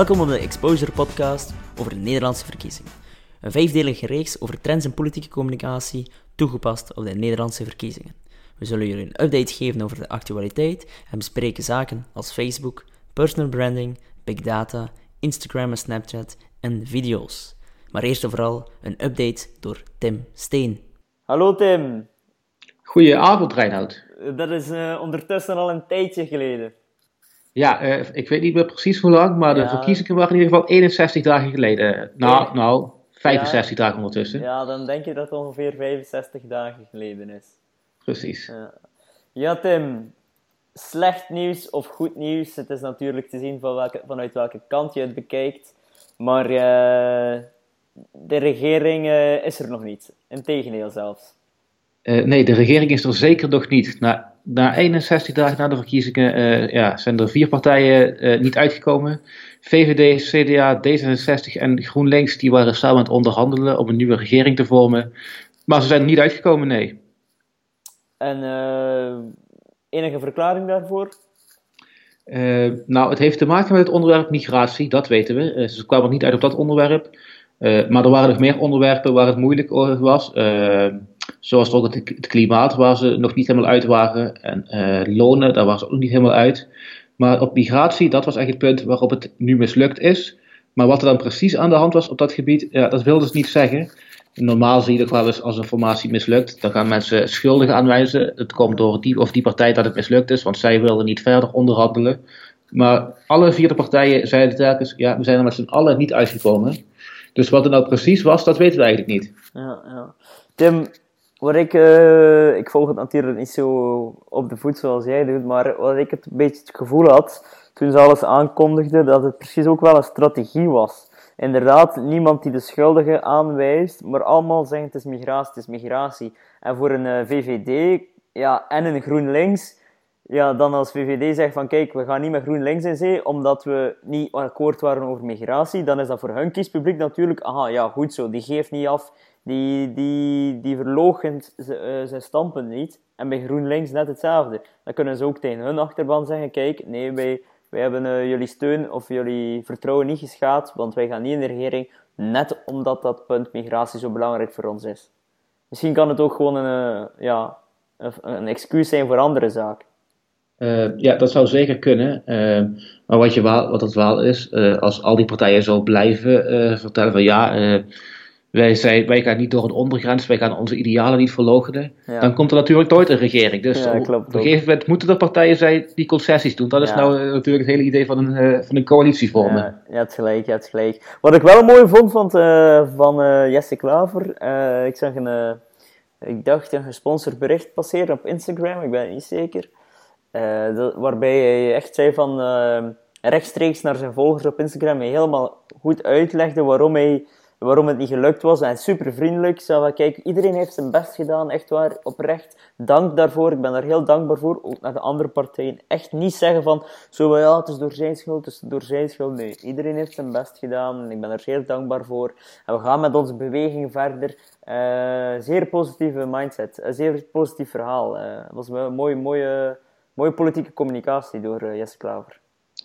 Welkom op de Exposure Podcast over de Nederlandse verkiezingen. Een vijfdelige reeks over trends in politieke communicatie toegepast op de Nederlandse verkiezingen. We zullen jullie een update geven over de actualiteit en bespreken zaken als Facebook, personal branding, big data, Instagram en Snapchat en video's. Maar eerst en vooral een update door Tim Steen. Hallo Tim. Goedenavond Reinoud. Dat is uh, ondertussen al een tijdje geleden. Ja, uh, ik weet niet meer precies hoe lang, maar de Ja. verkiezingen waren in ieder geval 61 dagen geleden. Nou, Ja. nou 65 dagen ondertussen. Ja, dan denk je dat het ongeveer 65 dagen geleden is. Precies. Ja. Tim. Slecht nieuws of goed nieuws, het is natuurlijk te zien van welke, vanuit welke kant je het bekijkt. Maar eh, de regering eh, is er nog niet. Integendeel zelfs. Eh, nee, de regering is er zeker nog niet. Na, na 61 dagen na de verkiezingen eh, ja, zijn er vier partijen eh, niet uitgekomen. VVD, CDA, D66 en GroenLinks die waren samen aan het onderhandelen om een nieuwe regering te vormen. Maar ze zijn er niet uitgekomen, nee. En eh, enige verklaring daarvoor? Nou, het heeft te maken met het onderwerp migratie, dat weten we. Ze kwamen niet uit op dat onderwerp. Maar er waren nog meer onderwerpen waar het moeilijk over was. Zoals ook het, het klimaat, waar ze nog niet helemaal uit waren. En eh, lonen, daar waren ze ook niet helemaal uit. Maar op migratie, dat was echt het punt waarop het nu mislukt is. Maar wat er dan precies aan de hand was op dat gebied, ja, dat wilden ze niet zeggen. Normaal zie je toch wel eens als een formatie mislukt, dan gaan mensen schuldigen aanwijzen. Het komt door die of die partij dat het mislukt is, want zij wilden niet verder onderhandelen. Maar alle vier de partijen zeiden telkens, ja, we zijn er met z'n allen niet uitgekomen. Dus wat er nou precies was, dat weten we eigenlijk niet. Ja, ja. Tim, wat ik, eh, ik volg het natuurlijk niet zo op de voet zoals jij doet, maar wat ik het een beetje het gevoel had toen ze alles aankondigden, dat het precies ook wel een strategie was. Inderdaad, niemand die de schuldigen aanwijst, maar allemaal zeggen het is migratie, het is migratie. En voor een eh, VVD ja, en een GroenLinks, ja, dan als VVD zegt van kijk, we gaan niet met GroenLinks in zee, omdat we niet akkoord waren over migratie, dan is dat voor hun kiespubliek natuurlijk, aha, ja, goed zo, die geeft niet af, die, die, die verloochent eh, zijn standpunt niet. En bij GroenLinks net hetzelfde. Dan kunnen ze ook tegen hun achterban zeggen, kijk, nee, wij, wij hebben eh, jullie steun of jullie vertrouwen niet geschaad, want wij gaan niet in de regering, net omdat dat punt migratie zo belangrijk voor ons is. Misschien kan het ook gewoon een, eh, ja, een, excuus zijn voor andere zaken. Ja, dat zou zeker kunnen. Maar wat, je wat het wel is, als al die partijen zo blijven vertellen van ja, wij, zijn, wij gaan niet door een ondergrens, wij gaan onze idealen niet verloochenen, Ja. dan komt er natuurlijk nooit een regering. Dus Ja, op- klopt op een gegeven moment moeten er partijen zijn die concessies doen. Dat is Ja. nou eh, natuurlijk het hele idee van een, eh, van een coalitie vormen. Ja, je hebt gelijk, je hebt gelijk. Wat ik wel mooi vond van, eh, van eh, Jesse Klaver, ik zag een, ik dacht een gesponsord bericht passeren op Instagram, ik ben het niet zeker, dat- waarbij hij echt zei van rechtstreeks naar zijn volgers op Instagram, hij helemaal goed uitlegde waarom, hij, waarom het niet gelukt was en super vriendelijk. Zo van, kijk, iedereen heeft zijn best gedaan, echt waar, oprecht. Dank daarvoor, ik ben daar heel dankbaar voor, ook naar de andere partijen. Echt niet zeggen van, zo ja, het is door zijn schuld, het is door zijn schuld. Nee, iedereen heeft zijn best gedaan en ik ben er zeer dankbaar voor. En we gaan met onze beweging verder. Eh, zeer positieve mindset, een zeer positief verhaal. Eh, Het was een mooie, mooie, mooie politieke communicatie door eh, Jesse Klaver.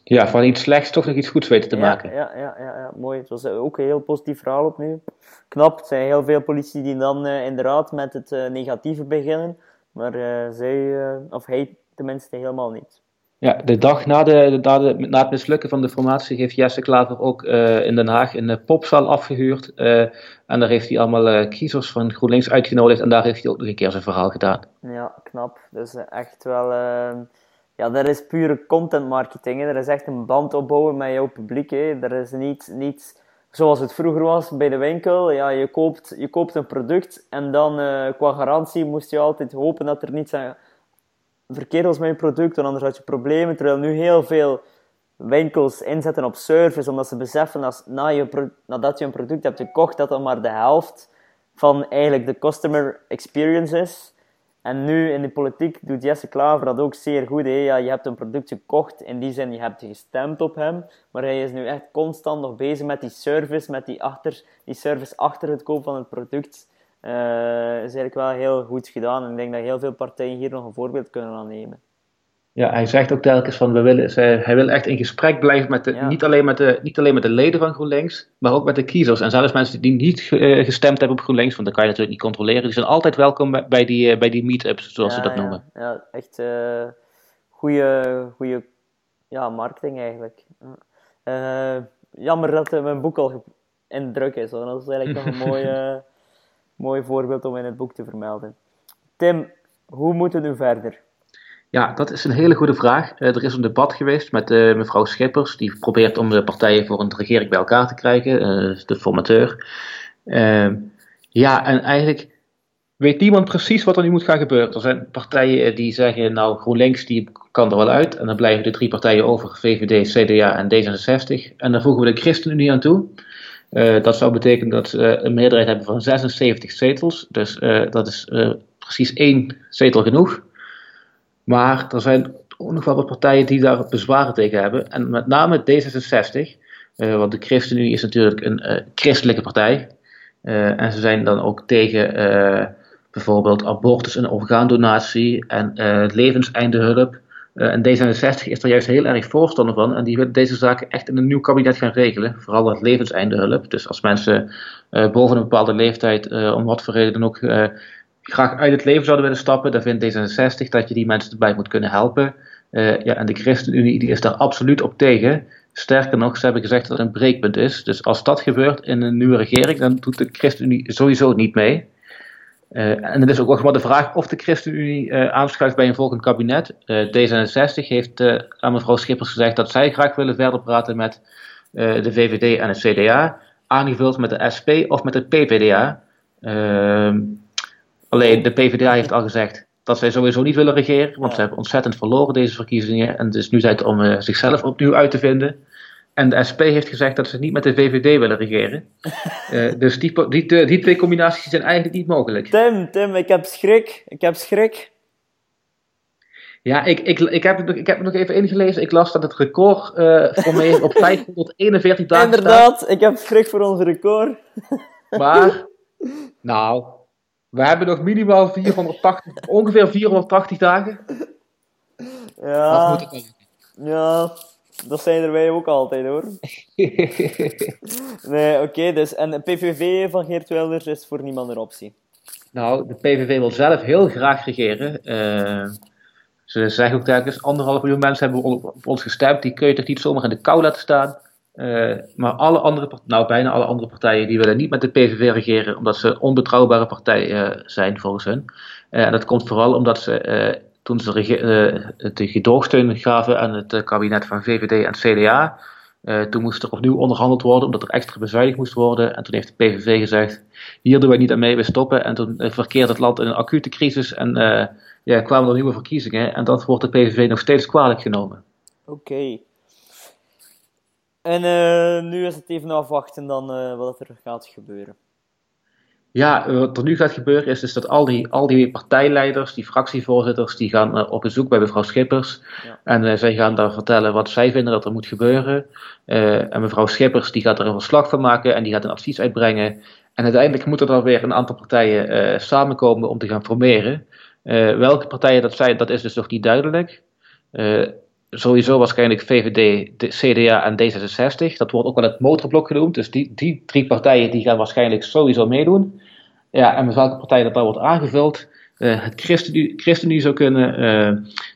Ja, van iets slechts toch nog iets goeds weten te ja, maken. Ja, ja, ja, ja, mooi. Het was eh, ook een heel positief verhaal opnieuw. Knap, het zijn heel veel politici die dan eh, inderdaad met het eh, negatieve beginnen, maar zij, of hij tenminste helemaal niet. Ja, de dag na, de, na, de, na het mislukken van de formatie heeft Jesse Klaver ook in Den Haag een popzaal afgehuurd. eh, en daar heeft hij allemaal kiezers van GroenLinks uitgenodigd en daar heeft hij ook nog een keer zijn verhaal gedaan. Ja, knap. Dus echt wel... ja, dat is pure content marketing. Hè. Er is echt een band opbouwen met jouw publiek. Hè. Er is niet, niet zoals het vroeger was bij de winkel. Ja, je, koopt, je koopt een product en dan eh, qua garantie moest je altijd hopen dat er niets aan verkeerd was met je product, want anders had je problemen. Terwijl nu heel veel winkels inzetten op service, omdat ze beseffen als na je nadat je een product hebt gekocht, dat dat maar de helft van eigenlijk de customer experience is. En nu in de politiek doet Jesse Klaver dat ook zeer goed. Hè? Ja, je hebt een product gekocht, in die zin je hebt gestemd op hem, maar hij is nu echt constant nog bezig met die service, met die, achter, die service achter het koop van het product. Eh is eigenlijk wel heel goed gedaan en ik denk dat heel veel partijen hier nog een voorbeeld kunnen aan nemen. Ja, hij zegt ook telkens van, we willen, hij wil echt in gesprek blijven met de, niet, alleen met de, niet alleen met de leden van GroenLinks, maar ook met de kiezers. En zelfs mensen die niet uh, gestemd hebben op GroenLinks, want dat kan je natuurlijk niet controleren, die zijn altijd welkom bij die, uh, bij die meet-ups, zoals ze dat noemen. Ja, echt uh, goede, goede ja, marketing eigenlijk. jammer dat mijn boek al in druk is, want dat is eigenlijk nog een mooi, mooi voorbeeld om in het boek te vermelden. Tim, hoe moeten we nu verder? Ja, dat is een hele goede vraag. Uh, er is een debat geweest met uh, mevrouw Schippers, die probeert om de partijen voor een regering bij elkaar te krijgen, uh, de formateur. Ehm, ja, en eigenlijk weet niemand precies wat er nu moet gaan gebeuren. Er zijn partijen die zeggen, nou GroenLinks die kan er wel uit, en dan blijven de drie partijen over, VVD, CDA en D66. En dan voegen we de ChristenUnie aan toe. dat zou betekenen dat ze een meerderheid hebben van 76 zetels, dus dat is precies één zetel genoeg. Maar er zijn ook partijen die daar bezwaren tegen hebben. En met name D66, uh, want de ChristenUnie is natuurlijk een uh, christelijke partij. Uh, en ze zijn dan ook tegen bijvoorbeeld abortus en orgaandonatie en levenseindenhulp. en D66 is er juist heel erg voorstander van. En die willen deze zaken echt in een nieuw kabinet gaan regelen. Vooral dat levenseindenhulp. Dus als mensen boven een bepaalde leeftijd, om wat voor reden dan ook, graag uit het leven zouden willen stappen, dan vindt D66 dat je die mensen erbij moet kunnen helpen. Uh, ja, en de ChristenUnie die is daar absoluut op tegen. Sterker nog, ze hebben gezegd dat het een breekpunt is. Dus als dat gebeurt in een nieuwe regering, dan doet de ChristenUnie sowieso niet mee. Uh, en het is ook nog de vraag of de ChristenUnie uh, aanschuift bij een volgend kabinet. D66 heeft aan mevrouw Schippers gezegd dat zij graag willen verder praten met de VVD en het CDA, aangevuld met de SP of met het PVDA. Ehm, Alleen de PvdA heeft al gezegd dat zij sowieso niet willen regeren, want ze hebben ontzettend verloren deze verkiezingen. En het is nu tijd om uh, zichzelf opnieuw uit te vinden. En de SP heeft gezegd dat ze niet met de VVD willen regeren. uh, dus die, die, die, twee combinaties zijn eigenlijk niet mogelijk. Tim, Tim, ik heb schrik. Ik heb schrik. Ja, ik, ik, ik, heb, het, ik heb het nog even ingelezen. Ik las dat het record uh, voor mij op 541 dagen Inderdaad, ik heb schrik voor ons record. maar, nou, we hebben nog minimaal 480, ongeveer 480 dagen. Ja, dat ja, dat zijn er wij ook altijd hoor. nee, oké, dus. En de PVV van Geert Wilders is voor niemand een optie. Nou, de PVV wil zelf heel graag regeren. Uh, ze zeggen ook telkens, anderhalf miljoen mensen hebben op ons gestemd. Die kun je toch niet zomaar in de kou laten staan. Uh, maar alle andere, nou bijna alle andere partijen, die willen niet met de PVV regeren, omdat ze onbetrouwbare partijen uh, zijn volgens hun. Uh, en dat komt vooral omdat ze, toen ze de gedoogsteun gaven aan het kabinet van VVD en CDA, toen moest er opnieuw onderhandeld worden, omdat er extra bezuinigd moest worden. En toen heeft de PVV gezegd, hier doen wij niet aan mee, we stoppen. En toen verkeerde het land in een acute crisis en ja, kwamen er nieuwe verkiezingen. En dat wordt de PVV nog steeds kwalijk genomen. Oké. En uh, nu is het even afwachten dan uh, wat er gaat gebeuren. Ja, wat er nu gaat gebeuren is dus dat al die, al die partijleiders, die fractievoorzitters, die gaan uh, op bezoek bij mevrouw Schippers. Ja. En zij gaan daar vertellen wat zij vinden dat er moet gebeuren. en mevrouw Schippers die gaat er een verslag van maken en die gaat een advies uitbrengen. En uiteindelijk moeten er weer een aantal partijen samenkomen om te gaan formeren. welke partijen dat zijn, dat is dus nog niet duidelijk sowieso waarschijnlijk VVD, CDA en D66. Dat wordt ook wel het motorblok genoemd. Dus die, die drie partijen die gaan waarschijnlijk sowieso meedoen. Ja, en met welke partij dat daar wordt aangevuld. Uh, het ChristenUnie, ChristenUnie zou kunnen. Uh,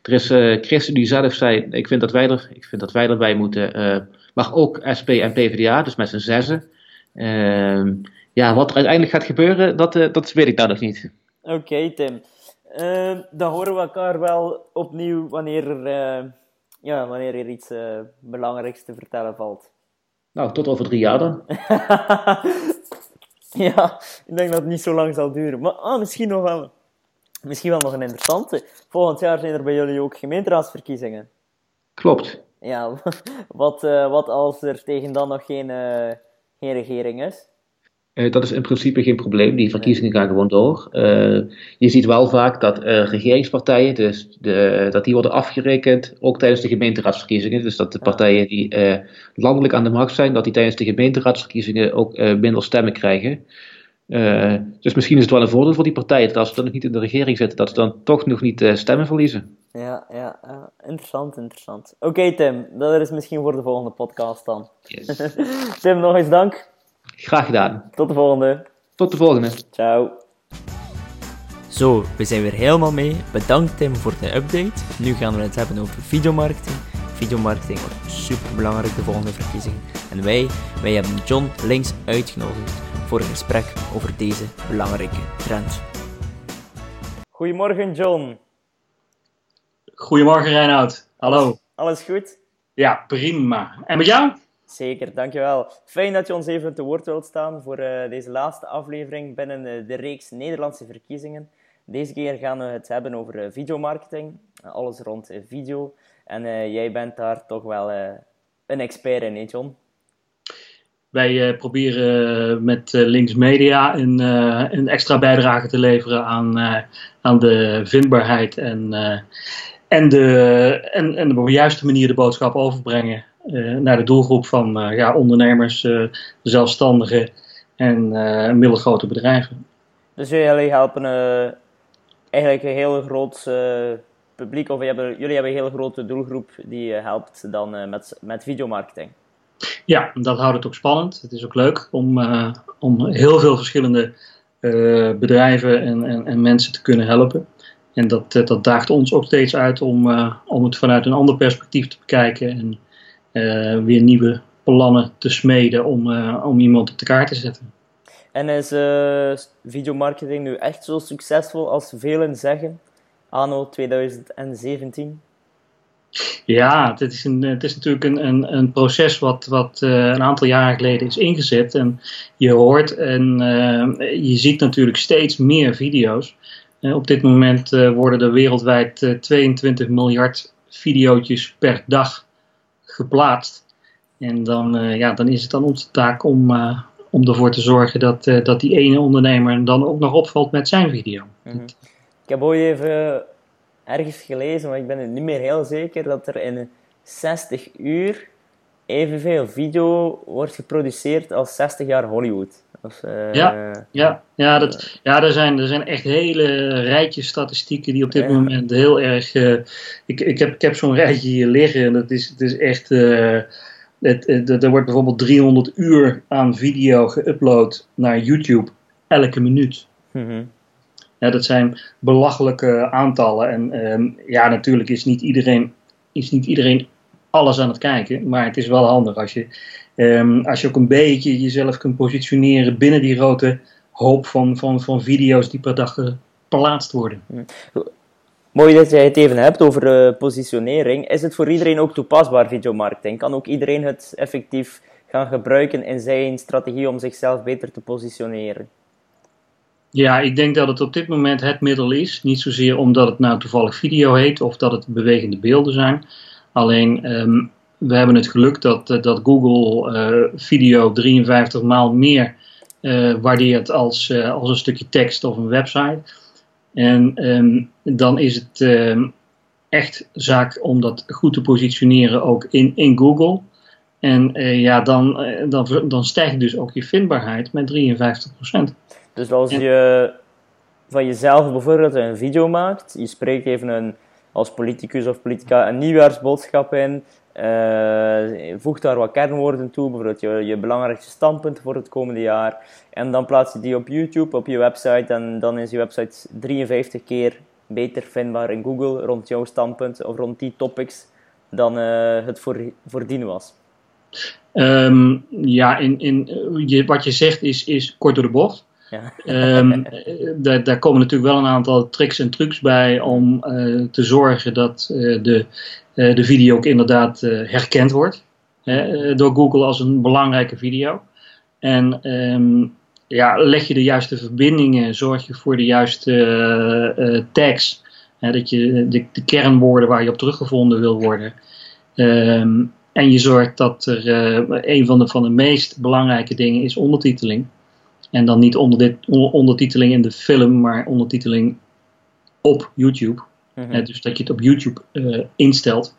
er is uh, ChristenUnie zelf zei, ik vind dat wij, er, ik vind dat wij erbij moeten. maar ook SP en PvdA, dus met z'n zessen. Ehm, ja, wat er uiteindelijk gaat gebeuren, dat, dat weet ik nou nog niet. Oké, Tim. Ehm, dan horen we elkaar wel opnieuw wanneer er ja, wanneer er iets uh, belangrijks te vertellen valt. Nou, tot over drie jaar dan. ja, ik denk dat het niet zo lang zal duren. Maar ah, misschien, nog wel, misschien wel nog een interessante. Volgend jaar zijn er bij jullie ook gemeenteraadsverkiezingen. Klopt. Ja, wat, uh, wat als er tegen dan nog geen, uh, geen regering is? Uh, dat is in principe geen probleem. Die verkiezingen gaan gewoon door. Uh, je ziet wel vaak dat uh, regeringspartijen, dus de, dat die worden afgerekend, ook tijdens de gemeenteraadsverkiezingen. Dus dat de partijen die landelijk aan de macht zijn, dat die tijdens de gemeenteraadsverkiezingen ook minder stemmen krijgen. Dus misschien is het wel een voordeel voor die partijen dat als ze dan nog niet in de regering zitten, dat ze dan toch nog niet stemmen verliezen. Ja, ja, interessant, interessant. Oké Tim, dat is misschien voor de volgende podcast dan. Yes. Tim, nog eens dank. Graag gedaan. Tot de volgende. Tot de volgende. Ciao. Zo, we zijn weer helemaal mee. Bedankt Tim voor de update. Nu gaan we het hebben over videomarketing. Videomarketing wordt super belangrijk de volgende verkiezingen. En wij, wij hebben John links uitgenodigd voor een gesprek over deze belangrijke trend. Goedemorgen John. Goedemorgen Reinoud. Hallo. Alles goed? Ja, prima. En met jou? Zeker, dankjewel. Fijn dat je ons even te woord wilt staan voor uh, deze laatste aflevering binnen uh, de reeks Nederlandse verkiezingen. Deze keer gaan we het hebben over uh, videomarketing, alles rond video. En jij bent daar toch wel een expert in, hè John? Wij proberen met Links Media een, een, extra bijdrage te leveren aan, aan de vindbaarheid en, en, de, en, en de juiste manier de boodschap overbrengen naar de doelgroep van uh, ja, ondernemers, uh, zelfstandigen en middelgrote bedrijven. Dus jullie helpen eigenlijk een heel groot publiek, of jullie hebben, jullie hebben een hele grote doelgroep die helpt dan met, met videomarketing. Ja, dat houdt het ook spannend. Het is ook leuk om, om heel veel verschillende bedrijven en, en, en mensen te kunnen helpen. En dat, dat daagt ons ook steeds uit om, om het vanuit een ander perspectief te bekijken. En weer nieuwe plannen te smeden om, uh, om iemand op de kaart te zetten. En is uh, videomarketing nu echt zo succesvol als velen zeggen, anno 2017? Ja, het is, een, het is natuurlijk een, een, een proces wat, wat uh, een aantal jaren geleden is ingezet. En je hoort en uh, je ziet natuurlijk steeds meer video's. Uh, op dit moment worden er wereldwijd 22 miljard video's per dag geplaatst. En dan, uh, ja, dan is het dan onze taak om, uh, om ervoor te zorgen dat, uh, dat die ene ondernemer dan ook nog opvalt met zijn video. -hmm. Ik heb ooit even ergens gelezen, maar ik ben het niet meer heel zeker, dat er in 60 uur evenveel video wordt geproduceerd als 60 jaar Hollywood. Of, ja, ja, ja, dat, ja er, zijn, er zijn echt hele rijtjes statistieken die op dit ja. moment heel erg. Uh, ik, ik heb, ik heb zo'n rijtje hier liggen en dat is, het is echt. Uh, het, het, er wordt bijvoorbeeld 300 uur aan video geüpload naar YouTube elke minuut. Mm -hmm. ja, dat zijn belachelijke aantallen. En um, ja, natuurlijk is niet iedereen, is niet iedereen alles aan het kijken, maar het is wel handig als je Um, als je ook een beetje jezelf kunt positioneren binnen die grote hoop van, van, van video's die per dag geplaatst worden. Mooi dat jij het even hebt over uh, positionering. Is het voor iedereen ook toepasbaar, videomarketing? Kan ook iedereen het effectief gaan gebruiken in zijn strategie om zichzelf beter te positioneren? Ja, ik denk dat het op dit moment het middel is. Niet zozeer omdat het nou toevallig video heet of dat het bewegende beelden zijn. Alleen um, we hebben het geluk dat, eh, dat Google uh, video 53 maal meer uh, waardeert als, als een stukje tekst of een website. En um, dan is het um, echt zaak om dat goed te positioneren ook in, in Google. En ja, dan, dan, dan stijgt dus ook je vindbaarheid met 53%. Dus als en, je van jezelf bijvoorbeeld een video maakt, je spreekt even een, als politicus of politica een nieuwjaarsboodschap in, uh, voeg daar wat kernwoorden toe, bijvoorbeeld je, je belangrijkste standpunten voor het komende jaar. En dan plaats je die op YouTube, op je website. En dan is je website 53 keer beter vindbaar in Google rond jouw standpunt of rond die topics dan uh, het voor, voordien was. Um, ja, in, in, je, wat je zegt is, is kort door de bocht. Ja. um, daar, komen natuurlijk wel een aantal tricks en trucs bij om uh, te zorgen dat uh, de, de video ook inderdaad herkend wordt door Google als een belangrijke video. En um, ja, leg je de juiste verbindingen, zorg je voor de juiste tags, dat je de, de, kernwoorden waar je op teruggevonden wil worden. Um, en je zorgt dat er een van de, van de meest belangrijke dingen is ondertiteling. En dan niet onder dit, ondertiteling in de film, maar ondertiteling op YouTube. Mm dus dat je het op YouTube uh, instelt.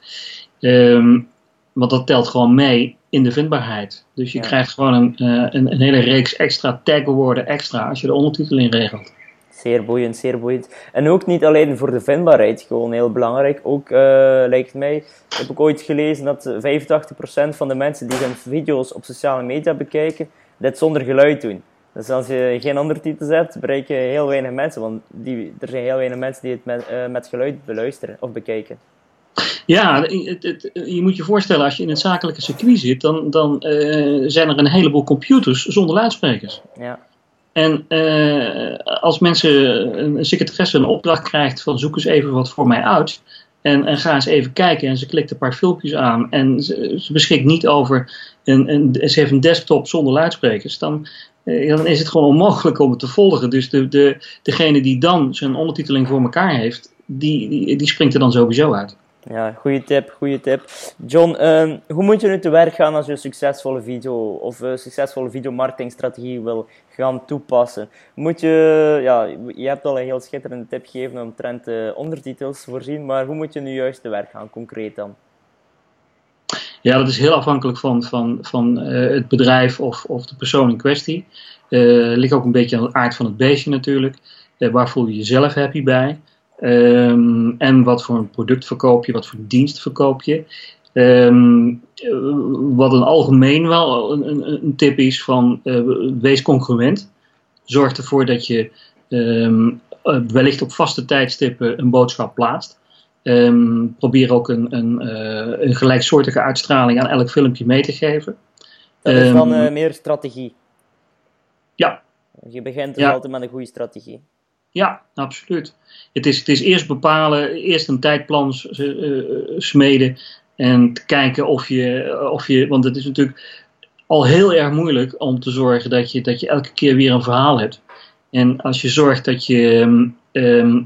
Um, want dat telt gewoon mee in de vindbaarheid. Dus je krijgt gewoon een, een, een, hele reeks extra tagwoorden extra als je de ondertiteling regelt. Zeer boeiend, zeer boeiend. En ook niet alleen voor de vindbaarheid, gewoon heel belangrijk. Ook, uh, lijkt mij, heb ik ooit gelezen dat 85% van de mensen die hun video's op sociale media bekijken, dit zonder geluid doen. Dus als je geen ondertitels hebt, bereik je heel weinig mensen. Want die, er zijn heel weinig mensen die het met, uh, met geluid beluisteren of bekijken. Ja, het, het, je moet je voorstellen, als je in het zakelijke circuit zit, dan, dan uh, zijn er een heleboel computers zonder luidsprekers. Ja. En uh, als mensen, een secretaresse een opdracht krijgt van zoek eens even wat voor mij uit. En, en ga eens even kijken en ze klikt een paar filmpjes aan en ze, ze beschikt niet over, een, een, ze heeft een desktop zonder luidsprekers. Dan, uh, dan is het gewoon onmogelijk om het te volgen. Dus de, de, degene die dan zijn ondertiteling voor elkaar heeft, die, die, die springt er dan sowieso uit. Ja, goede tip, goede tip. John, uh, hoe moet je nu te werk gaan als je een succesvolle video of een succesvolle videomarketingstrategie wil gaan toepassen? Moet je, ja, je hebt al een heel schitterende tip gegeven omtrent de ondertitels voorzien, maar hoe moet je nu juist te werk gaan, concreet dan? Ja, dat is heel afhankelijk van, van, van uh, het bedrijf of, of de persoon in kwestie. Uh, ligt ook een beetje aan de aard van het beestje natuurlijk. Uh, waar voel je jezelf happy bij? Um, en wat voor een product verkoop je, wat voor dienst verkoop je. Um, wat een algemeen wel een, een, tip is van wees congruent. Zorg ervoor dat je um, wellicht op vaste tijdstippen een boodschap plaatst. Probeer ook een, een, uh, een, gelijksoortige uitstraling aan elk filmpje mee te geven. Dat is dan uh, meer strategie. Ja. Je begint dus ja. altijd met een goede strategie. Ja, absoluut. Het is, het is eerst bepalen, eerst een tijdplan uh, smeden en kijken of je, of je, want het is natuurlijk al heel erg moeilijk om te zorgen dat je, dat je elke keer weer een verhaal hebt. En als je zorgt dat je um,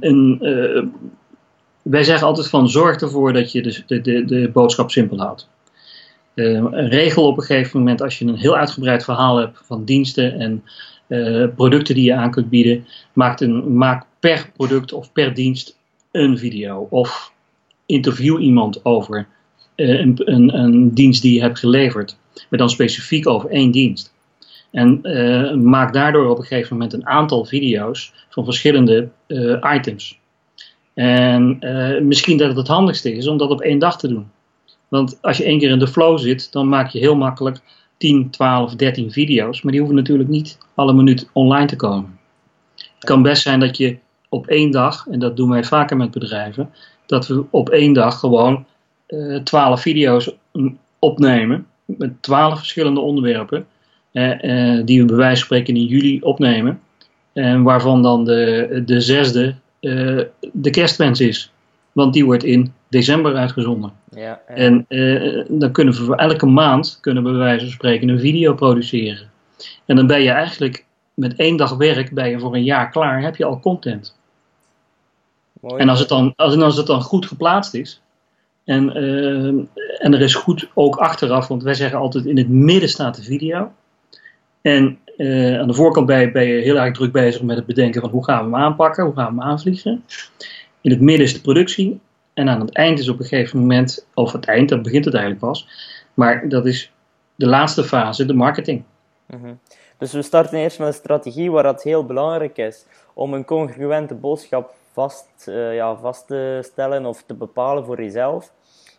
een, wij zeggen altijd van zorg ervoor dat je de, de, de, de boodschap simpel houdt. Uh, regel op een gegeven moment als je een heel uitgebreid verhaal hebt van diensten en uh, producten die je aan kunt bieden. Maak, een, maak per product of per dienst een video. Of interview iemand over uh, een, een, een, dienst die je hebt geleverd. Maar dan specifiek over één dienst. En maak daardoor op een gegeven moment een aantal video's van verschillende items. En misschien dat het het handigste is om dat op één dag te doen. Want als je één keer in de flow zit, dan maak je heel makkelijk 10, 12, 13 video's. Maar die hoeven natuurlijk niet alle minuut online te komen. Het kan best zijn dat je op één dag, en dat doen wij vaker met bedrijven, dat we op één dag gewoon uh, 12 video's opnemen. Met 12 verschillende onderwerpen. Uh, die we bij wijze van spreken in juli opnemen. En waarvan dan de, de zesde de kerstwens is. Want die wordt in december uitgezonden. Ja, ja. En uh, dan kunnen we voor elke maand, kunnen we bij wijze van spreken, een video produceren. En dan ben je eigenlijk met één dag werk, ben je voor een jaar klaar, heb je al content. Mooi. En als het, dan, als, als het dan goed geplaatst is, en, uh, en er is goed ook achteraf, want wij zeggen altijd in het midden staat de video. En uh, aan de voorkant ben je, ben je, heel erg druk bezig met het bedenken van hoe gaan we hem aanpakken, hoe gaan we hem aanvliegen. In het midden is de productie en aan het eind is op een gegeven moment, of het eind, dat begint het eigenlijk pas, maar dat is de laatste fase, de marketing. -hmm. Dus we starten eerst met een strategie waar het heel belangrijk is om een congruente boodschap vast, uh, ja, vast te stellen of te bepalen voor jezelf.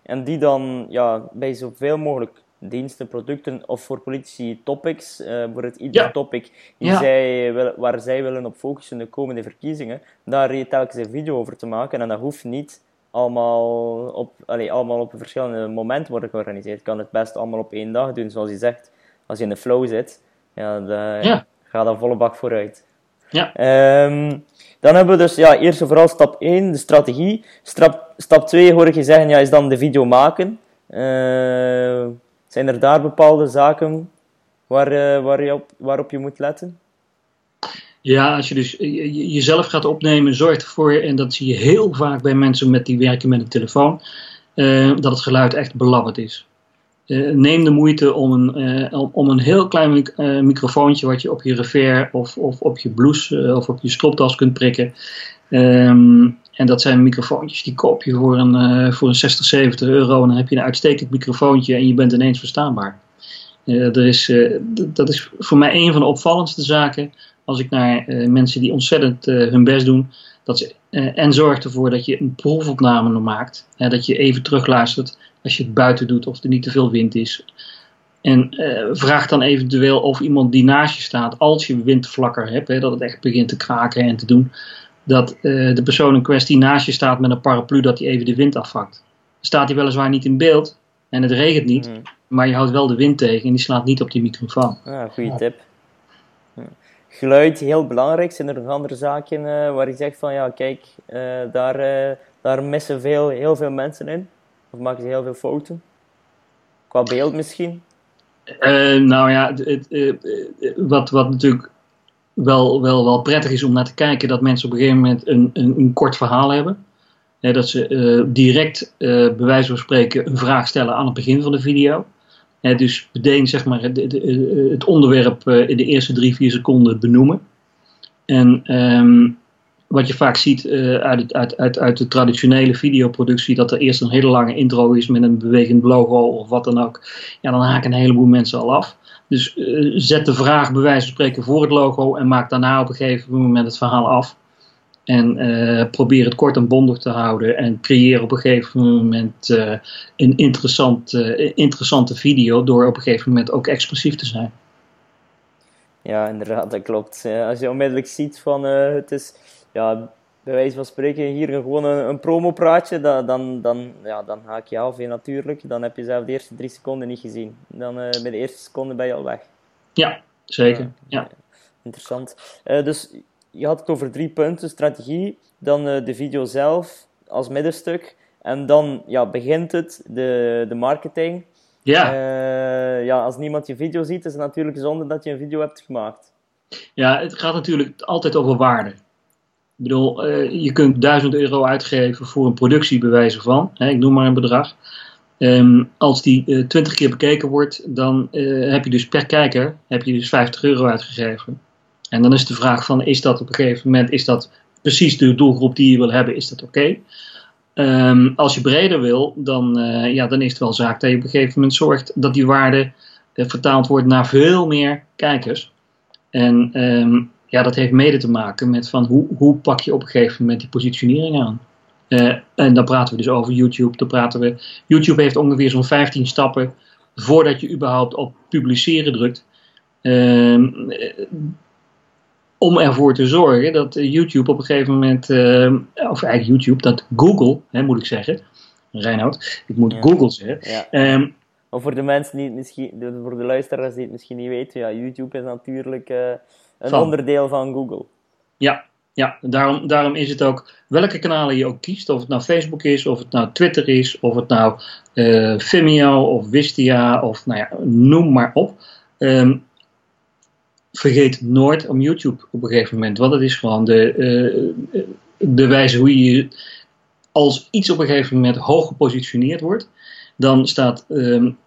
En die dan ja, bij zoveel mogelijk diensten, producten of voor politici topics, uh, voor het ieder ja. topic die ja. zij wil, waar zij willen op focussen de komende verkiezingen, daar telkens een video over te maken. En dat hoeft niet allemaal op, allee, allemaal op verschillende momenten worden georganiseerd. Je kan het best allemaal op één dag doen, zoals je zegt. Als je in de flow zit, ja, de, ja. ga dan volle bak vooruit. Ja. Um, dan hebben we dus ja, eerst en vooral stap 1, de strategie. Stap, stap 2 hoor ik je zeggen, ja, is dan de video maken. Uh, zijn er daar bepaalde zaken waar, uh, waar je op, waarop je moet letten? Ja, als je dus jezelf gaat opnemen, zorg ervoor, en dat zie je heel vaak bij mensen met die werken met een telefoon, uh, dat het geluid echt belabberd is. Neem de moeite om een, om een heel klein microfoontje wat je op je revers of, of op je blouse of op je stropdas kunt prikken. Um, en dat zijn microfoontjes die koop je voor een, voor een 60, 70 euro en dan heb je een uitstekend microfoontje en je bent ineens verstaanbaar. er is, dat is voor mij een van de opvallendste zaken als ik naar mensen die ontzettend hun best doen, dat ze, en zorgt ervoor dat je een proefopname maakt, dat je even terugluistert als je het buiten doet of er niet te veel wind is. En vraag dan eventueel of iemand die naast je staat, als je windvlakker hebt, hè, dat het echt begint te kraken en te doen, dat de persoon in kwestie naast je staat met een paraplu, dat hij even de wind afvakt. Staat hij weliswaar niet in beeld en het regent niet, mm. maar je houdt wel de wind tegen en die slaat niet op die microfoon. Ja, goede tip. Geluid, heel belangrijk. Zijn er nog andere zaken uh, waar je zegt van ja, kijk, uh, daar, uh, daar missen veel, heel veel mensen in? Of maken ze heel veel fouten? Qua beeld misschien? nou ja, het, wat, wat natuurlijk wel, wel, wel prettig is om naar te kijken, dat mensen op een gegeven moment een, een, een kort verhaal hebben dat ze uh, direct, uh, bij wijze van spreken, een vraag stellen aan het begin van de video. dus meteen zeg maar, het, het onderwerp uh, in de eerste drie, vier seconden benoemen. En um, wat je vaak ziet uit, uit, uit, uit de traditionele videoproductie, dat er eerst een hele lange intro is met een bewegend logo of wat dan ook. Ja, dan haken een heleboel mensen al af. Dus zet de vraag bij wijze van spreken voor het logo en maak daarna op een gegeven moment het verhaal af. En uh, probeer het kort en bondig te houden. En creëer op een gegeven moment uh, een interessant, interessante video. Door op een gegeven moment ook expressief te zijn. Ja, inderdaad, dat klopt. Als je onmiddellijk ziet van het is, ja, bij wijze van spreken, hier gewoon een, een promopraatje, dan, dan, dan, ja, dan haak je af, natuurlijk. Dan heb je zelf de eerste drie seconden niet gezien. Dan bij de eerste seconde ben je al weg. Ja, zeker. Ja. Interessant. dus je had het over drie punten: strategie, dan uh, de video zelf als middenstuk. En dan ja, begint het, de, de marketing. Ja. Uh, ja, als niemand je video ziet, is het natuurlijk zonde dat je een video hebt gemaakt. Ja, het gaat natuurlijk altijd over waarde. Ik bedoel, uh, je kunt 1000 euro uitgeven voor een productie, bewijzen van. Hè, ik noem maar een bedrag. Um, als die uh, 20 keer bekeken wordt, dan heb je dus per kijker heb je dus 50 euro uitgegeven. En dan is de vraag van, is dat op een gegeven moment, is dat precies de doelgroep die je wil hebben, is dat oké? Ehm, als je breder wil, dan, ja, dan is het wel zaak dat je op een gegeven moment zorgt dat die waarde vertaald wordt naar veel meer kijkers. En um, ja, dat heeft mede te maken met van hoe, hoe pak je op een gegeven moment die positionering aan. Uh, en dan praten we dus over YouTube. Dan praten we, YouTube heeft ongeveer zo'n 15 stappen voordat je überhaupt op publiceren drukt. Uh, om ervoor te zorgen dat eh, YouTube op een gegeven moment, uh, of eigenlijk YouTube, dat Google, hè, moet ik zeggen, Reinoud, ik moet Google zeggen. Ja. Um, maar voor de mensen die het misschien, voor de luisteraars die het misschien niet weten, ja, YouTube is natuurlijk een onderdeel van Google. Ja, ja daarom, daarom is het ook, welke kanalen je ook kiest, of het nou Facebook is, of het nou Twitter is, of het nou uh, Vimeo of Wistia, of nou ja, noem maar op. Um, vergeet nooit om YouTube op een gegeven moment. Want het is gewoon de, uh, de wijze hoe je als iets op een gegeven moment hoog gepositioneerd wordt, dan staat, um,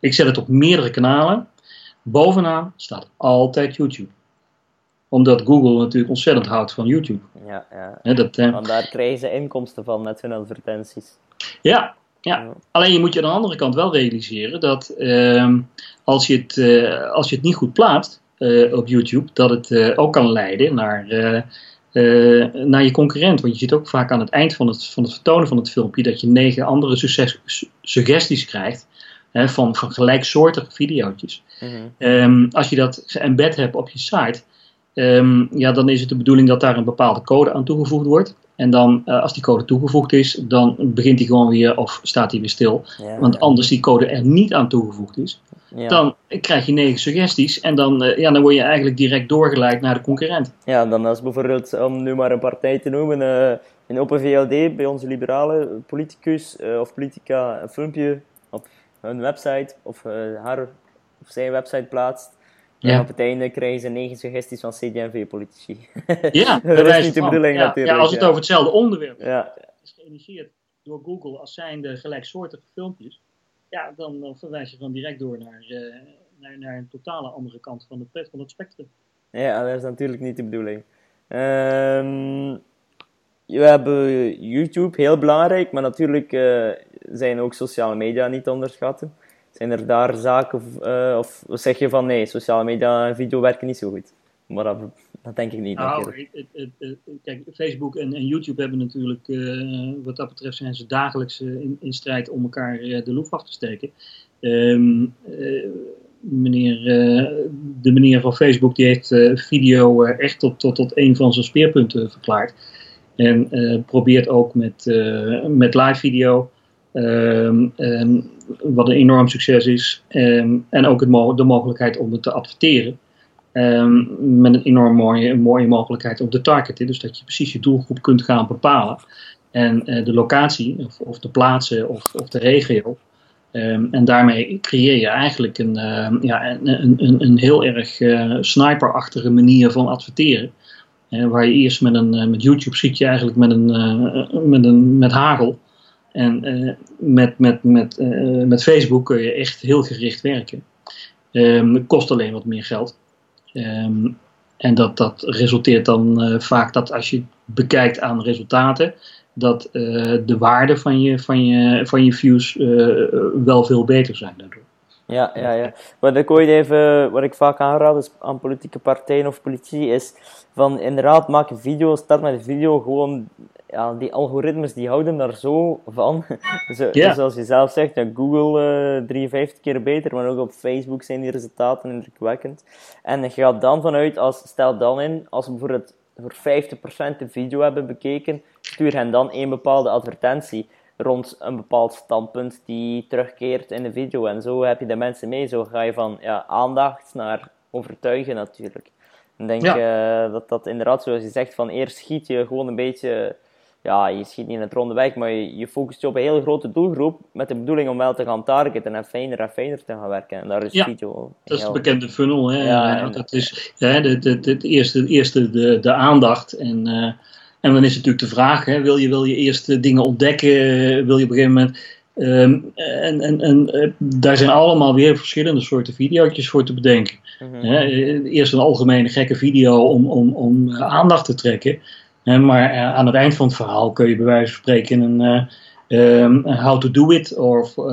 ik zet het op meerdere kanalen, bovenaan staat altijd YouTube omdat Google natuurlijk ontzettend houdt van YouTube. Ja, ja. dat, uh, Want daar krijgen ze inkomsten van met hun advertenties. Ja, ja. alleen je moet je aan de andere kant wel realiseren dat uh, als, je het, uh, als je het niet goed plaatst, uh, op YouTube, dat het ook kan leiden naar, uh, naar je concurrent. Want je ziet ook vaak aan het eind van het, van het vertonen van het filmpje dat je negen andere succes, suggesties krijgt hè, van, van gelijksoortige video's. Mm um, als je dat geëmbed hebt op je site, um, ja, dan is het de bedoeling dat daar een bepaalde code aan toegevoegd wordt. En dan, uh, als die code toegevoegd is, dan begint hij gewoon weer of staat hij weer stil. Ja, Want anders die code er niet aan toegevoegd is, ja. dan krijg je negen suggesties en dan, uh, ja, dan word je eigenlijk direct doorgeleid naar de concurrent. Ja, dan als bijvoorbeeld, om nu maar een partij te noemen, uh, in Open VLD, bij onze liberale politicus of politica, een filmpje op hun website of haar of zijn website plaatst ja. En op het einde krijgen ze negen suggesties van CD&V-politici. Ja, dat is niet de bedoeling ja, natuurlijk. Ja, als het over hetzelfde onderwerp ja. is geïnitieerd door Google als zijnde gelijksoortige filmpjes, ja, dan, dan verwijs je dan direct door naar, uh, naar, naar, een totale andere kant van het, van het spectrum. Ja, dat is natuurlijk niet de bedoeling. Um, we hebben YouTube, heel belangrijk, maar natuurlijk uh, zijn ook sociale media niet te onderschatten. Zijn er daar zaken, uh, of zeg je van nee, sociale media en video werken niet zo goed? Maar dat, dat denk ik niet. Nou, kijk, Facebook en, en, YouTube hebben natuurlijk, uh, wat dat betreft, zijn ze dagelijks in, in, strijd om elkaar de loef af te steken. Um, meneer, de meneer van Facebook die heeft video echt tot, tot, tot een van zijn speerpunten verklaard. En probeert ook met, met live video Um, um, wat een enorm succes is. Um, en ook de mogelijkheid om het te adverteren. met een enorm mooie, mooie mogelijkheid om te targeten. Dus dat je precies je doelgroep kunt gaan bepalen. En uh, de locatie, of, de plaatsen, of, of de regio. en daarmee creëer je eigenlijk een, ja, een, een, een, heel erg uh, sniperachtige manier van adverteren. Uh, waar je eerst met, een, met YouTube schiet je eigenlijk met, een, met, een, met hagel. En uh, met, met, met, uh, met Facebook kun je echt heel gericht werken. Um, het kost alleen wat meer geld. Um, en dat, dat resulteert dan uh, vaak dat als je bekijkt aan resultaten, dat de waarde van je, van je, van je views wel veel beter zijn daardoor. Ja, ja, ja. Wat ik ooit even, wat ik vaak aanraad is aan politieke partijen of politici, is van inderdaad maak een video, start met een video gewoon ja, die algoritmes die houden daar zo van. Zo, zoals je zelf zegt, ja, Google uh, 53 keer beter, maar ook op Facebook zijn die resultaten indrukwekkend. En je gaat dan vanuit, als, stel dan in, als we bijvoorbeeld voor 50% de video hebben bekeken, stuur hen dan een bepaalde advertentie rond een bepaald standpunt die terugkeert in de video. En zo heb je de mensen mee. Zo ga je van ja, aandacht naar overtuigen natuurlijk. En denk ja. uh, dat dat inderdaad, zoals je zegt, van eerst schiet je gewoon een beetje ja, je schiet niet in het ronde weg, maar je, je focust je op een hele grote doelgroep met de bedoeling om wel te gaan targeten en fijner en fijner te gaan werken. En daar is ja, video dat is de bekende funnel. Hè? Ja, dat is ja, de, de, de, eerste, eerste de, de aandacht en... Uh, en dan is natuurlijk de vraag, hè, wil, je, wil je eerst dingen ontdekken, wil je op een gegeven moment... Um, en en, en uh, daar zijn allemaal weer verschillende soorten video's voor te bedenken. Mm -hmm. eerst een algemene gekke video om, om, om aandacht te trekken maar uh, aan het eind van het verhaal kun je bij wijze van spreken een um, how to do it of uh,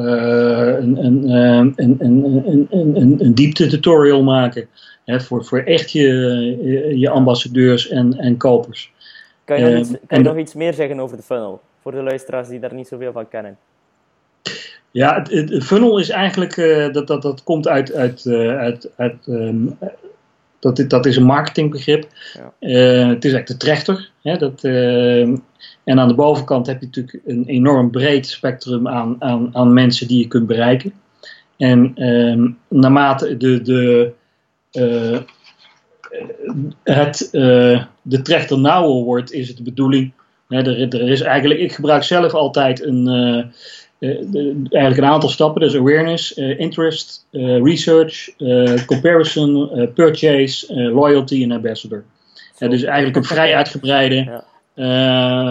een, een, een, een, een, een, diepte tutorial maken. Hè, voor, voor echt je, je ambassadeurs en, en kopers. Kan je, nog, iets, kan je nog iets meer zeggen over de funnel? Voor de luisteraars die daar niet zoveel van kennen. Ja, het, het funnel is eigenlijk, uh, dat, dat, dat komt uit, uit, uh, uit, uit um, dat, dat is een marketingbegrip. Ja. Uh, het is eigenlijk de trechter. Hè, dat, uh, en aan de bovenkant heb je natuurlijk een enorm breed spectrum aan, aan, aan mensen die je kunt bereiken. En uh, naarmate de, de, uh, het, de trechter nauwer wordt, is het de bedoeling. Hè, er, er is eigenlijk, ik gebruik zelf altijd een uh, eigenlijk een aantal stappen. Dus awareness, uh, interest, uh, research, comparison, purchase, loyalty en ambassador. dus eigenlijk een vrij uitgebreide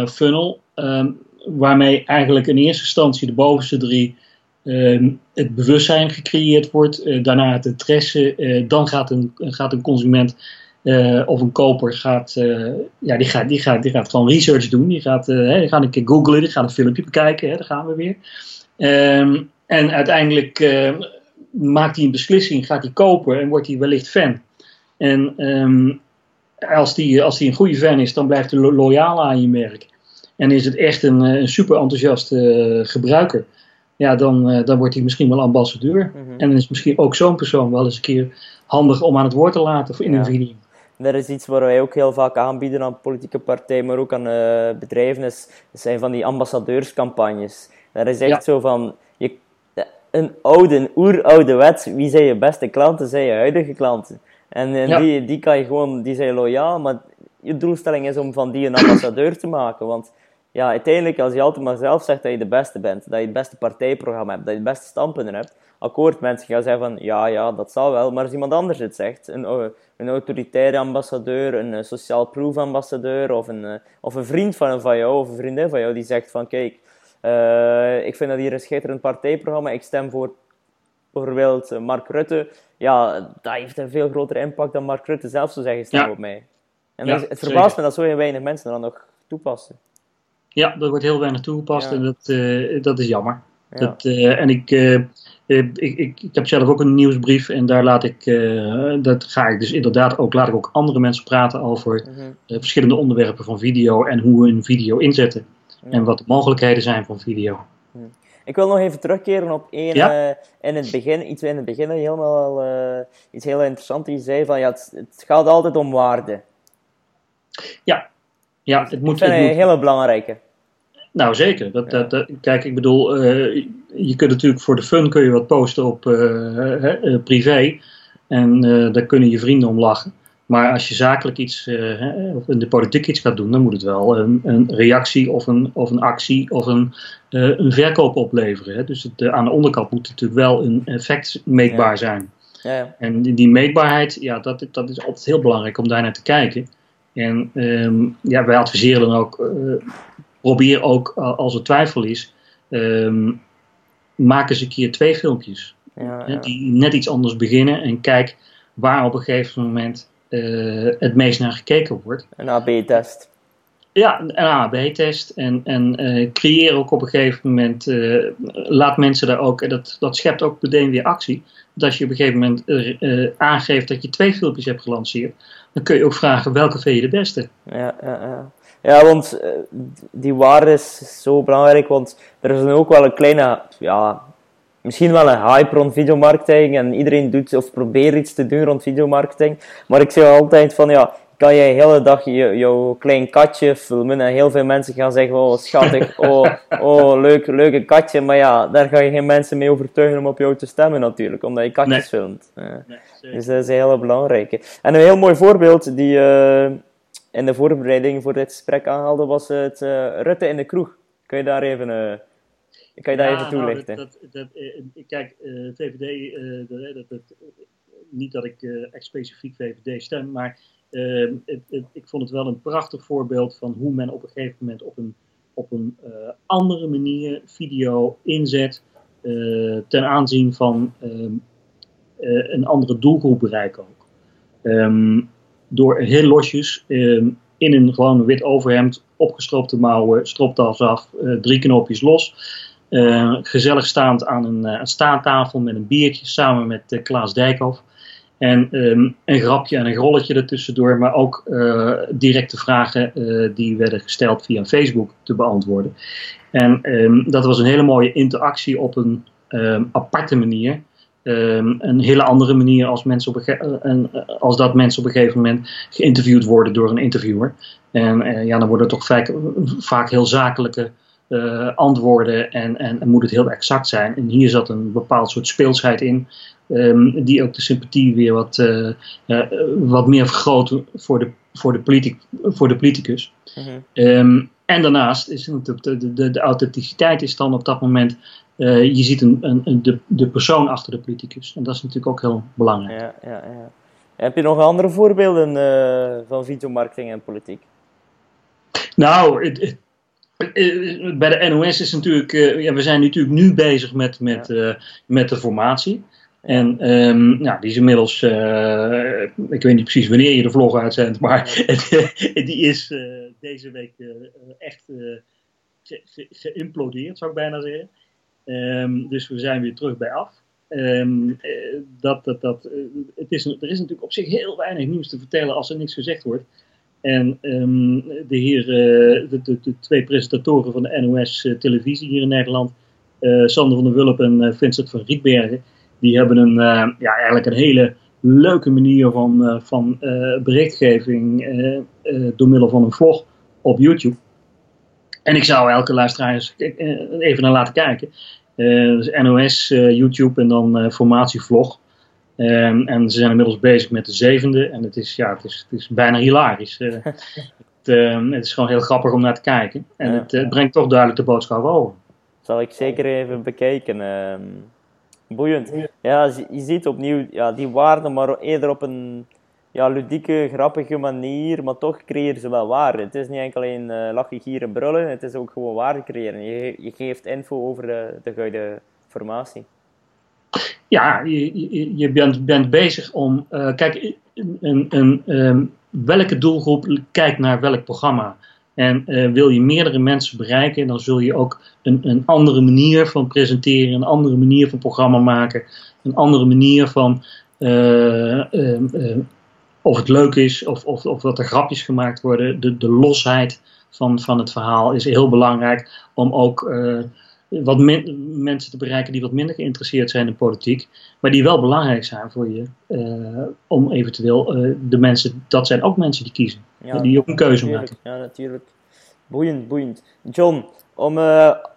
funnel. Um, waarmee eigenlijk in eerste instantie de bovenste drie um, het bewustzijn gecreëerd wordt. daarna het interesse. dan gaat een, gaat een consument of een koper gaat, ja, die gaat, die, gaat, die gaat gewoon research doen. Die gaat, hè, die gaat een keer googlen, die gaat een filmpje bekijken, hè, daar gaan we weer. Um, en uiteindelijk maakt hij een beslissing, gaat hij kopen en wordt hij wellicht fan. En um, als die, als die een goede fan is, dan blijft hij lo loyaal aan je merk. En is het echt een, een super enthousiaste gebruiker, ja, dan, dan wordt hij misschien wel ambassadeur. Mm -hmm. En dan is misschien ook zo'n persoon wel eens een keer handig om aan het woord te laten in ja. een video. Dat is iets waar wij ook heel vaak aanbieden aan politieke partijen, maar ook aan uh, bedrijven. Is, zijn van die ambassadeurscampagnes. Dat is echt ja. zo van, je, een oude, een oeroude wet, wie zijn je beste klanten, zijn je huidige klanten. En, en ja. die, die kan je gewoon, die zijn loyaal, maar je doelstelling is om van die een ambassadeur te maken. Want ja, uiteindelijk, als je altijd maar zelf zegt dat je de beste bent, dat je het beste partijprogramma hebt, dat je het beste standpunten hebt, akkoord, mensen gaan zeggen van, ja, ja, dat zal wel, maar als iemand anders het zegt, een, een autoritaire ambassadeur, een sociaal proof ambassadeur, of een, of een vriend van, van jou, of een vriendin van jou, die zegt van, kijk, uh, ik vind dat hier een schitterend partijprogramma. Ik stem voor bijvoorbeeld Mark Rutte. Ja, dat heeft een veel grotere impact dan Mark Rutte zelf zou zeggen, stem ja. op mij. En ja, het verbaast me dat zo weinig mensen dan nog toepassen. Ja, dat wordt heel weinig toegepast ja. en dat, uh, dat is jammer. Dat, en ik, ik, ik, ik, heb zelf ook een nieuwsbrief en daar laat ik, dat ga ik dus inderdaad ook, laat ik ook andere mensen praten over mhm. verschillende onderwerpen van video en hoe we een video inzetten. En wat de mogelijkheden zijn van video. Ik wil nog even terugkeren op één in het begin, iets in het begin helemaal iets heel interessants. Je zei van ja, het, het gaat altijd om waarde. Ja, ja het moet. Dat is een hele belangrijke. Nou, zeker. Dat, dat, kijk, ik bedoel, uh, je kunt natuurlijk voor de fun kun je wat posten op uh, privé. En daar kunnen je vrienden om lachen. Maar als je zakelijk iets, of in de politiek iets gaat doen, dan moet het wel een, een reactie of een, of een actie of een, een verkoop opleveren. Hè. Dus het, aan de onderkant moet natuurlijk wel een effect meetbaar zijn. Ja. En die, die, meetbaarheid, ja, dat, dat is altijd heel belangrijk om daar naar te kijken. En um, ja, wij adviseren dan ook, uh, probeer ook als er twijfel is, um, maak eens een keer twee filmpjes. Ja, Die net iets anders beginnen en kijk waar op een gegeven moment uh, het meest naar gekeken wordt. Een AB-test. Ja, een AB-test. En, en uh, creëer ook op een gegeven moment, uh, laat mensen daar ook, dat, dat schept ook meteen weer actie. Dat als je op een gegeven moment aangeeft dat je twee filmpjes hebt gelanceerd, dan kun je ook vragen welke vind je de beste. Ja, ja, ja. Ja want die waarde is zo belangrijk, want er is ook wel een kleine, ja, misschien wel een hype rond videomarketing en iedereen doet of probeert iets te doen rond videomarketing. Maar ik zeg altijd van ja, kan je de hele dag je, jouw klein katje filmen en heel veel mensen gaan zeggen, oh schattig, oh, oh leuk, leuke katje. Maar ja, daar ga je geen mensen mee overtuigen om op jou te stemmen natuurlijk, omdat je katjes filmt. dus dat is een hele belangrijke. En een heel mooi voorbeeld die uh, in de voorbereiding voor dit gesprek aanhaalde, was het uh, Rutte in de kroeg. Kun je daar even... Uh, kan je daar even nou, toelichten? dat, dat, kijk, VVD, dat, dat, niet dat ik echt specifiek VVD stem, maar Ehm, ik vond het wel een prachtig voorbeeld van hoe men op een gegeven moment op een, op een uh, andere manier video inzet uh, ten aanzien van um, uh, een andere doelgroep bereiken ook. Um, door heel losjes in een gewoon wit overhemd, opgestroopte mouwen, stropdas af, drie knoopjes los. gezellig staand aan een, een staattafel met een biertje samen met Klaas Dijkhoff. En um, een grapje en een rolletje ertussendoor, maar ook uh, directe vragen uh, die werden gesteld via Facebook te beantwoorden. En dat was een hele mooie interactie op een aparte manier. Een hele andere manier als, mensen op een als dat mensen op een gegeven moment geïnterviewd worden door een interviewer. En uh, ja, dan worden toch vaak, vaak heel zakelijke antwoorden en, en, en, moet het heel exact zijn. En hier zat een bepaald soort speelsheid in, Um, die ook de sympathie weer wat, uh, wat meer vergroten voor de, voor de, politic, voor de politicus. Mm um, en daarnaast is natuurlijk de, de, de, authenticiteit is dan op dat moment, uh, je ziet een, een, een, de, de persoon achter de politicus. En dat is natuurlijk ook heel belangrijk. Ja, ja, ja. Heb je nog andere voorbeelden van videomarketing en politiek? Nou, het, bij de NOS is natuurlijk, ja, we zijn natuurlijk nu bezig met, met, ja. met de formatie. En um, nou, die is inmiddels, ik weet niet precies wanneer je de vlog uitzendt, maar die is deze week echt ge geïmplodeerd, zou ik bijna zeggen. Um, dus we zijn weer terug bij af. Um, dat, dat, dat, het is, er is natuurlijk op zich heel weinig nieuws te vertellen als er niks gezegd wordt. En de, heer, de, de, de, twee presentatoren van de NOS televisie hier in Nederland, Sander van der Wulp en Vincent van Rietbergen, die hebben een, uh, ja, eigenlijk een hele leuke manier van, uh, van uh, berichtgeving door middel van een vlog op YouTube. En ik zou elke luisteraar eens even naar laten kijken. dus NOS, YouTube en dan formatievlog. Um, en ze zijn inmiddels bezig met de zevende. En het is, ja, het is, het is bijna hilarisch. het, ehm, het, is gewoon heel grappig om naar te kijken. En het, brengt toch duidelijk de boodschap over. Zal ik zeker even bekijken. Ehm, Boeiend. Ja, je ziet opnieuw ja, die waarden, maar eerder op een ja, ludieke, grappige manier, maar toch creëren ze wel waarde. Het is niet enkel een uh, lachen, gieren, brullen, het is ook gewoon waarde creëren. Je, je geeft info over de, de goede formatie. Ja, je, je bent, bent bezig om. Uh, kijk, een, een, um, welke doelgroep kijkt naar welk programma? En wil je meerdere mensen bereiken, dan zul je ook een, een andere manier van presenteren, een andere manier van programma maken, een andere manier van of het leuk is of, of, of dat er grapjes gemaakt worden. De, de losheid van, van het verhaal is heel belangrijk om ook uh, wat mensen te bereiken die wat minder geïnteresseerd zijn in politiek, maar die wel belangrijk zijn voor je, uh, om eventueel uh, de mensen, dat zijn ook mensen die kiezen, ja, die ook een keuze maken. Ja, natuurlijk. Boeiend, boeiend. John, om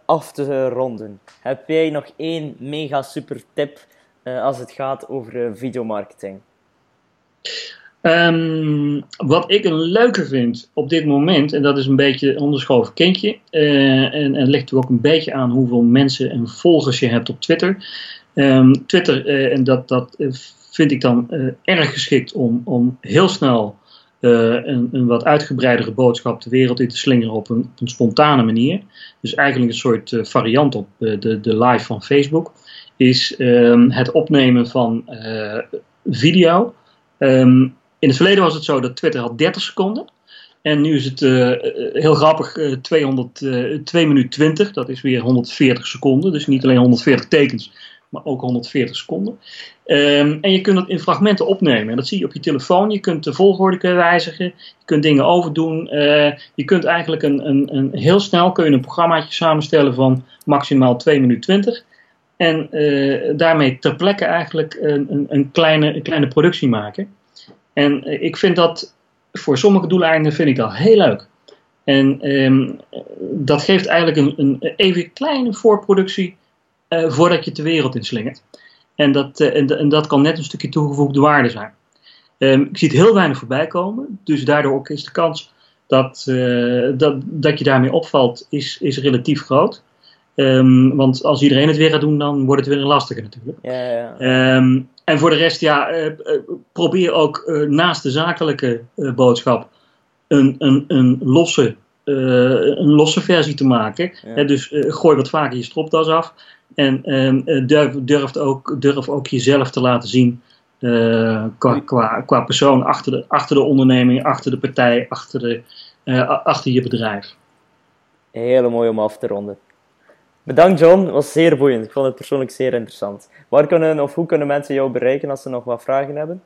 af te ronden, heb jij nog één mega super tip als het gaat over videomarketing? Um, wat ik een leuke vind op dit moment, en dat is een beetje een onderschoven kindje, uh, en, en ligt ook een beetje aan hoeveel mensen en volgers je hebt op Twitter. Um, Twitter, uh, en dat, dat vind ik dan erg geschikt om, om heel snel een, een, wat uitgebreidere boodschap de wereld in te slingeren op een, spontane manier. Dus eigenlijk een soort variant op de, de live van Facebook, is um, het opnemen van video. Um, in het verleden was het zo dat Twitter had 30 seconden. En nu is het uh, heel grappig, uh, 200, uh, 2 minuten 20. Dat is weer 140 seconden. Dus niet alleen 140 tekens, maar ook 140 seconden. Um, en je kunt het in fragmenten opnemen. En dat zie je op je telefoon. Je kunt de volgorde wijzigen. Je kunt dingen overdoen. Uh, je kunt eigenlijk een, een, een, heel snel kun je een programmaatje samenstellen van maximaal 2 minuten 20. En daarmee ter plekke eigenlijk een, een, kleine, een kleine productie maken. En eh, ik vind dat voor sommige doeleinden vind ik dat heel leuk. En um, dat geeft eigenlijk een, een even kleine voorproductie uh, voordat je de wereld inslingert. En dat, uh, en, en, dat kan net een stukje toegevoegde waarde zijn. Um, ik zie het heel weinig voorbij komen, dus daardoor ook is de kans dat, uh, dat, dat je daarmee opvalt, is, is relatief groot. Um, want als iedereen het weer gaat doen, dan wordt het weer een lastige natuurlijk. Ja, ja. Um, en voor de rest, ja, uh, probeer ook uh, naast de zakelijke boodschap een, een, een, losse, een losse versie te maken. Ja. dus gooi wat vaker je stropdas af. En um, durf, durf, ook, durf ook jezelf te laten zien qua, qua, qua persoon achter de, achter de onderneming, achter de partij, achter, de, achter je bedrijf. Hele mooi om af te ronden. Bedankt John, het was zeer boeiend. Ik vond het persoonlijk zeer interessant. Waar kunnen of hoe kunnen mensen jou bereiken als ze nog wat vragen hebben?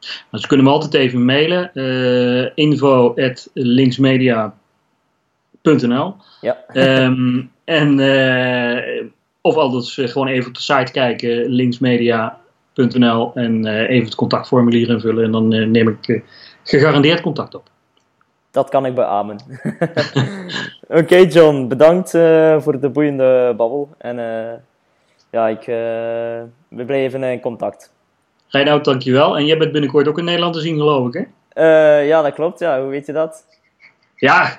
Nou, ze kunnen me altijd even mailen. Uh, info at linksmedia.nl Ja. Um, en, uh, of anders gewoon even op de site kijken, linksmedia.nl en uh, even het contactformulier invullen en dan neem ik gegarandeerd contact op. Dat kan ik beamen. Oké, okay, John, bedankt uh, voor de boeiende babbel. En uh, ja, ik, uh, we blijven in contact. Reinoud, dankjewel. En jij bent binnenkort ook in Nederland te zien, geloof ik, hè? ja, dat klopt. Ja. Hoe weet je dat? Ja,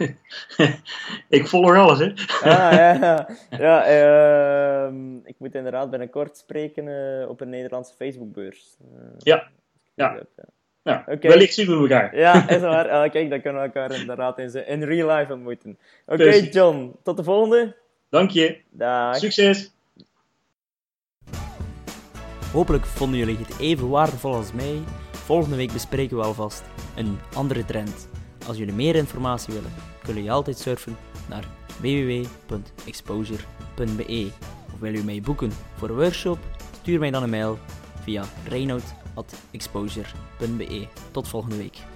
ik volg alles, hè? ah, ja, ja. Ehm, ik moet inderdaad binnenkort spreken op een Nederlandse Facebookbeurs. ja, ja. Ja, okay. wellicht zien we elkaar. Ja, is waar. Kijk, dan kunnen we elkaar inderdaad in, in real life ontmoeten. Oké, okay, John. Tot de volgende. Dank je. Dag. Succes. Hopelijk vonden jullie het even waardevol als mij. Volgende week bespreken we alvast een andere trend. Als jullie meer informatie willen, kunnen jullie altijd surfen naar www.exposure.be. Of wil je mij boeken voor een workshop? Stuur mij dan een mail via Reinoud exposure.be. Tot volgende week.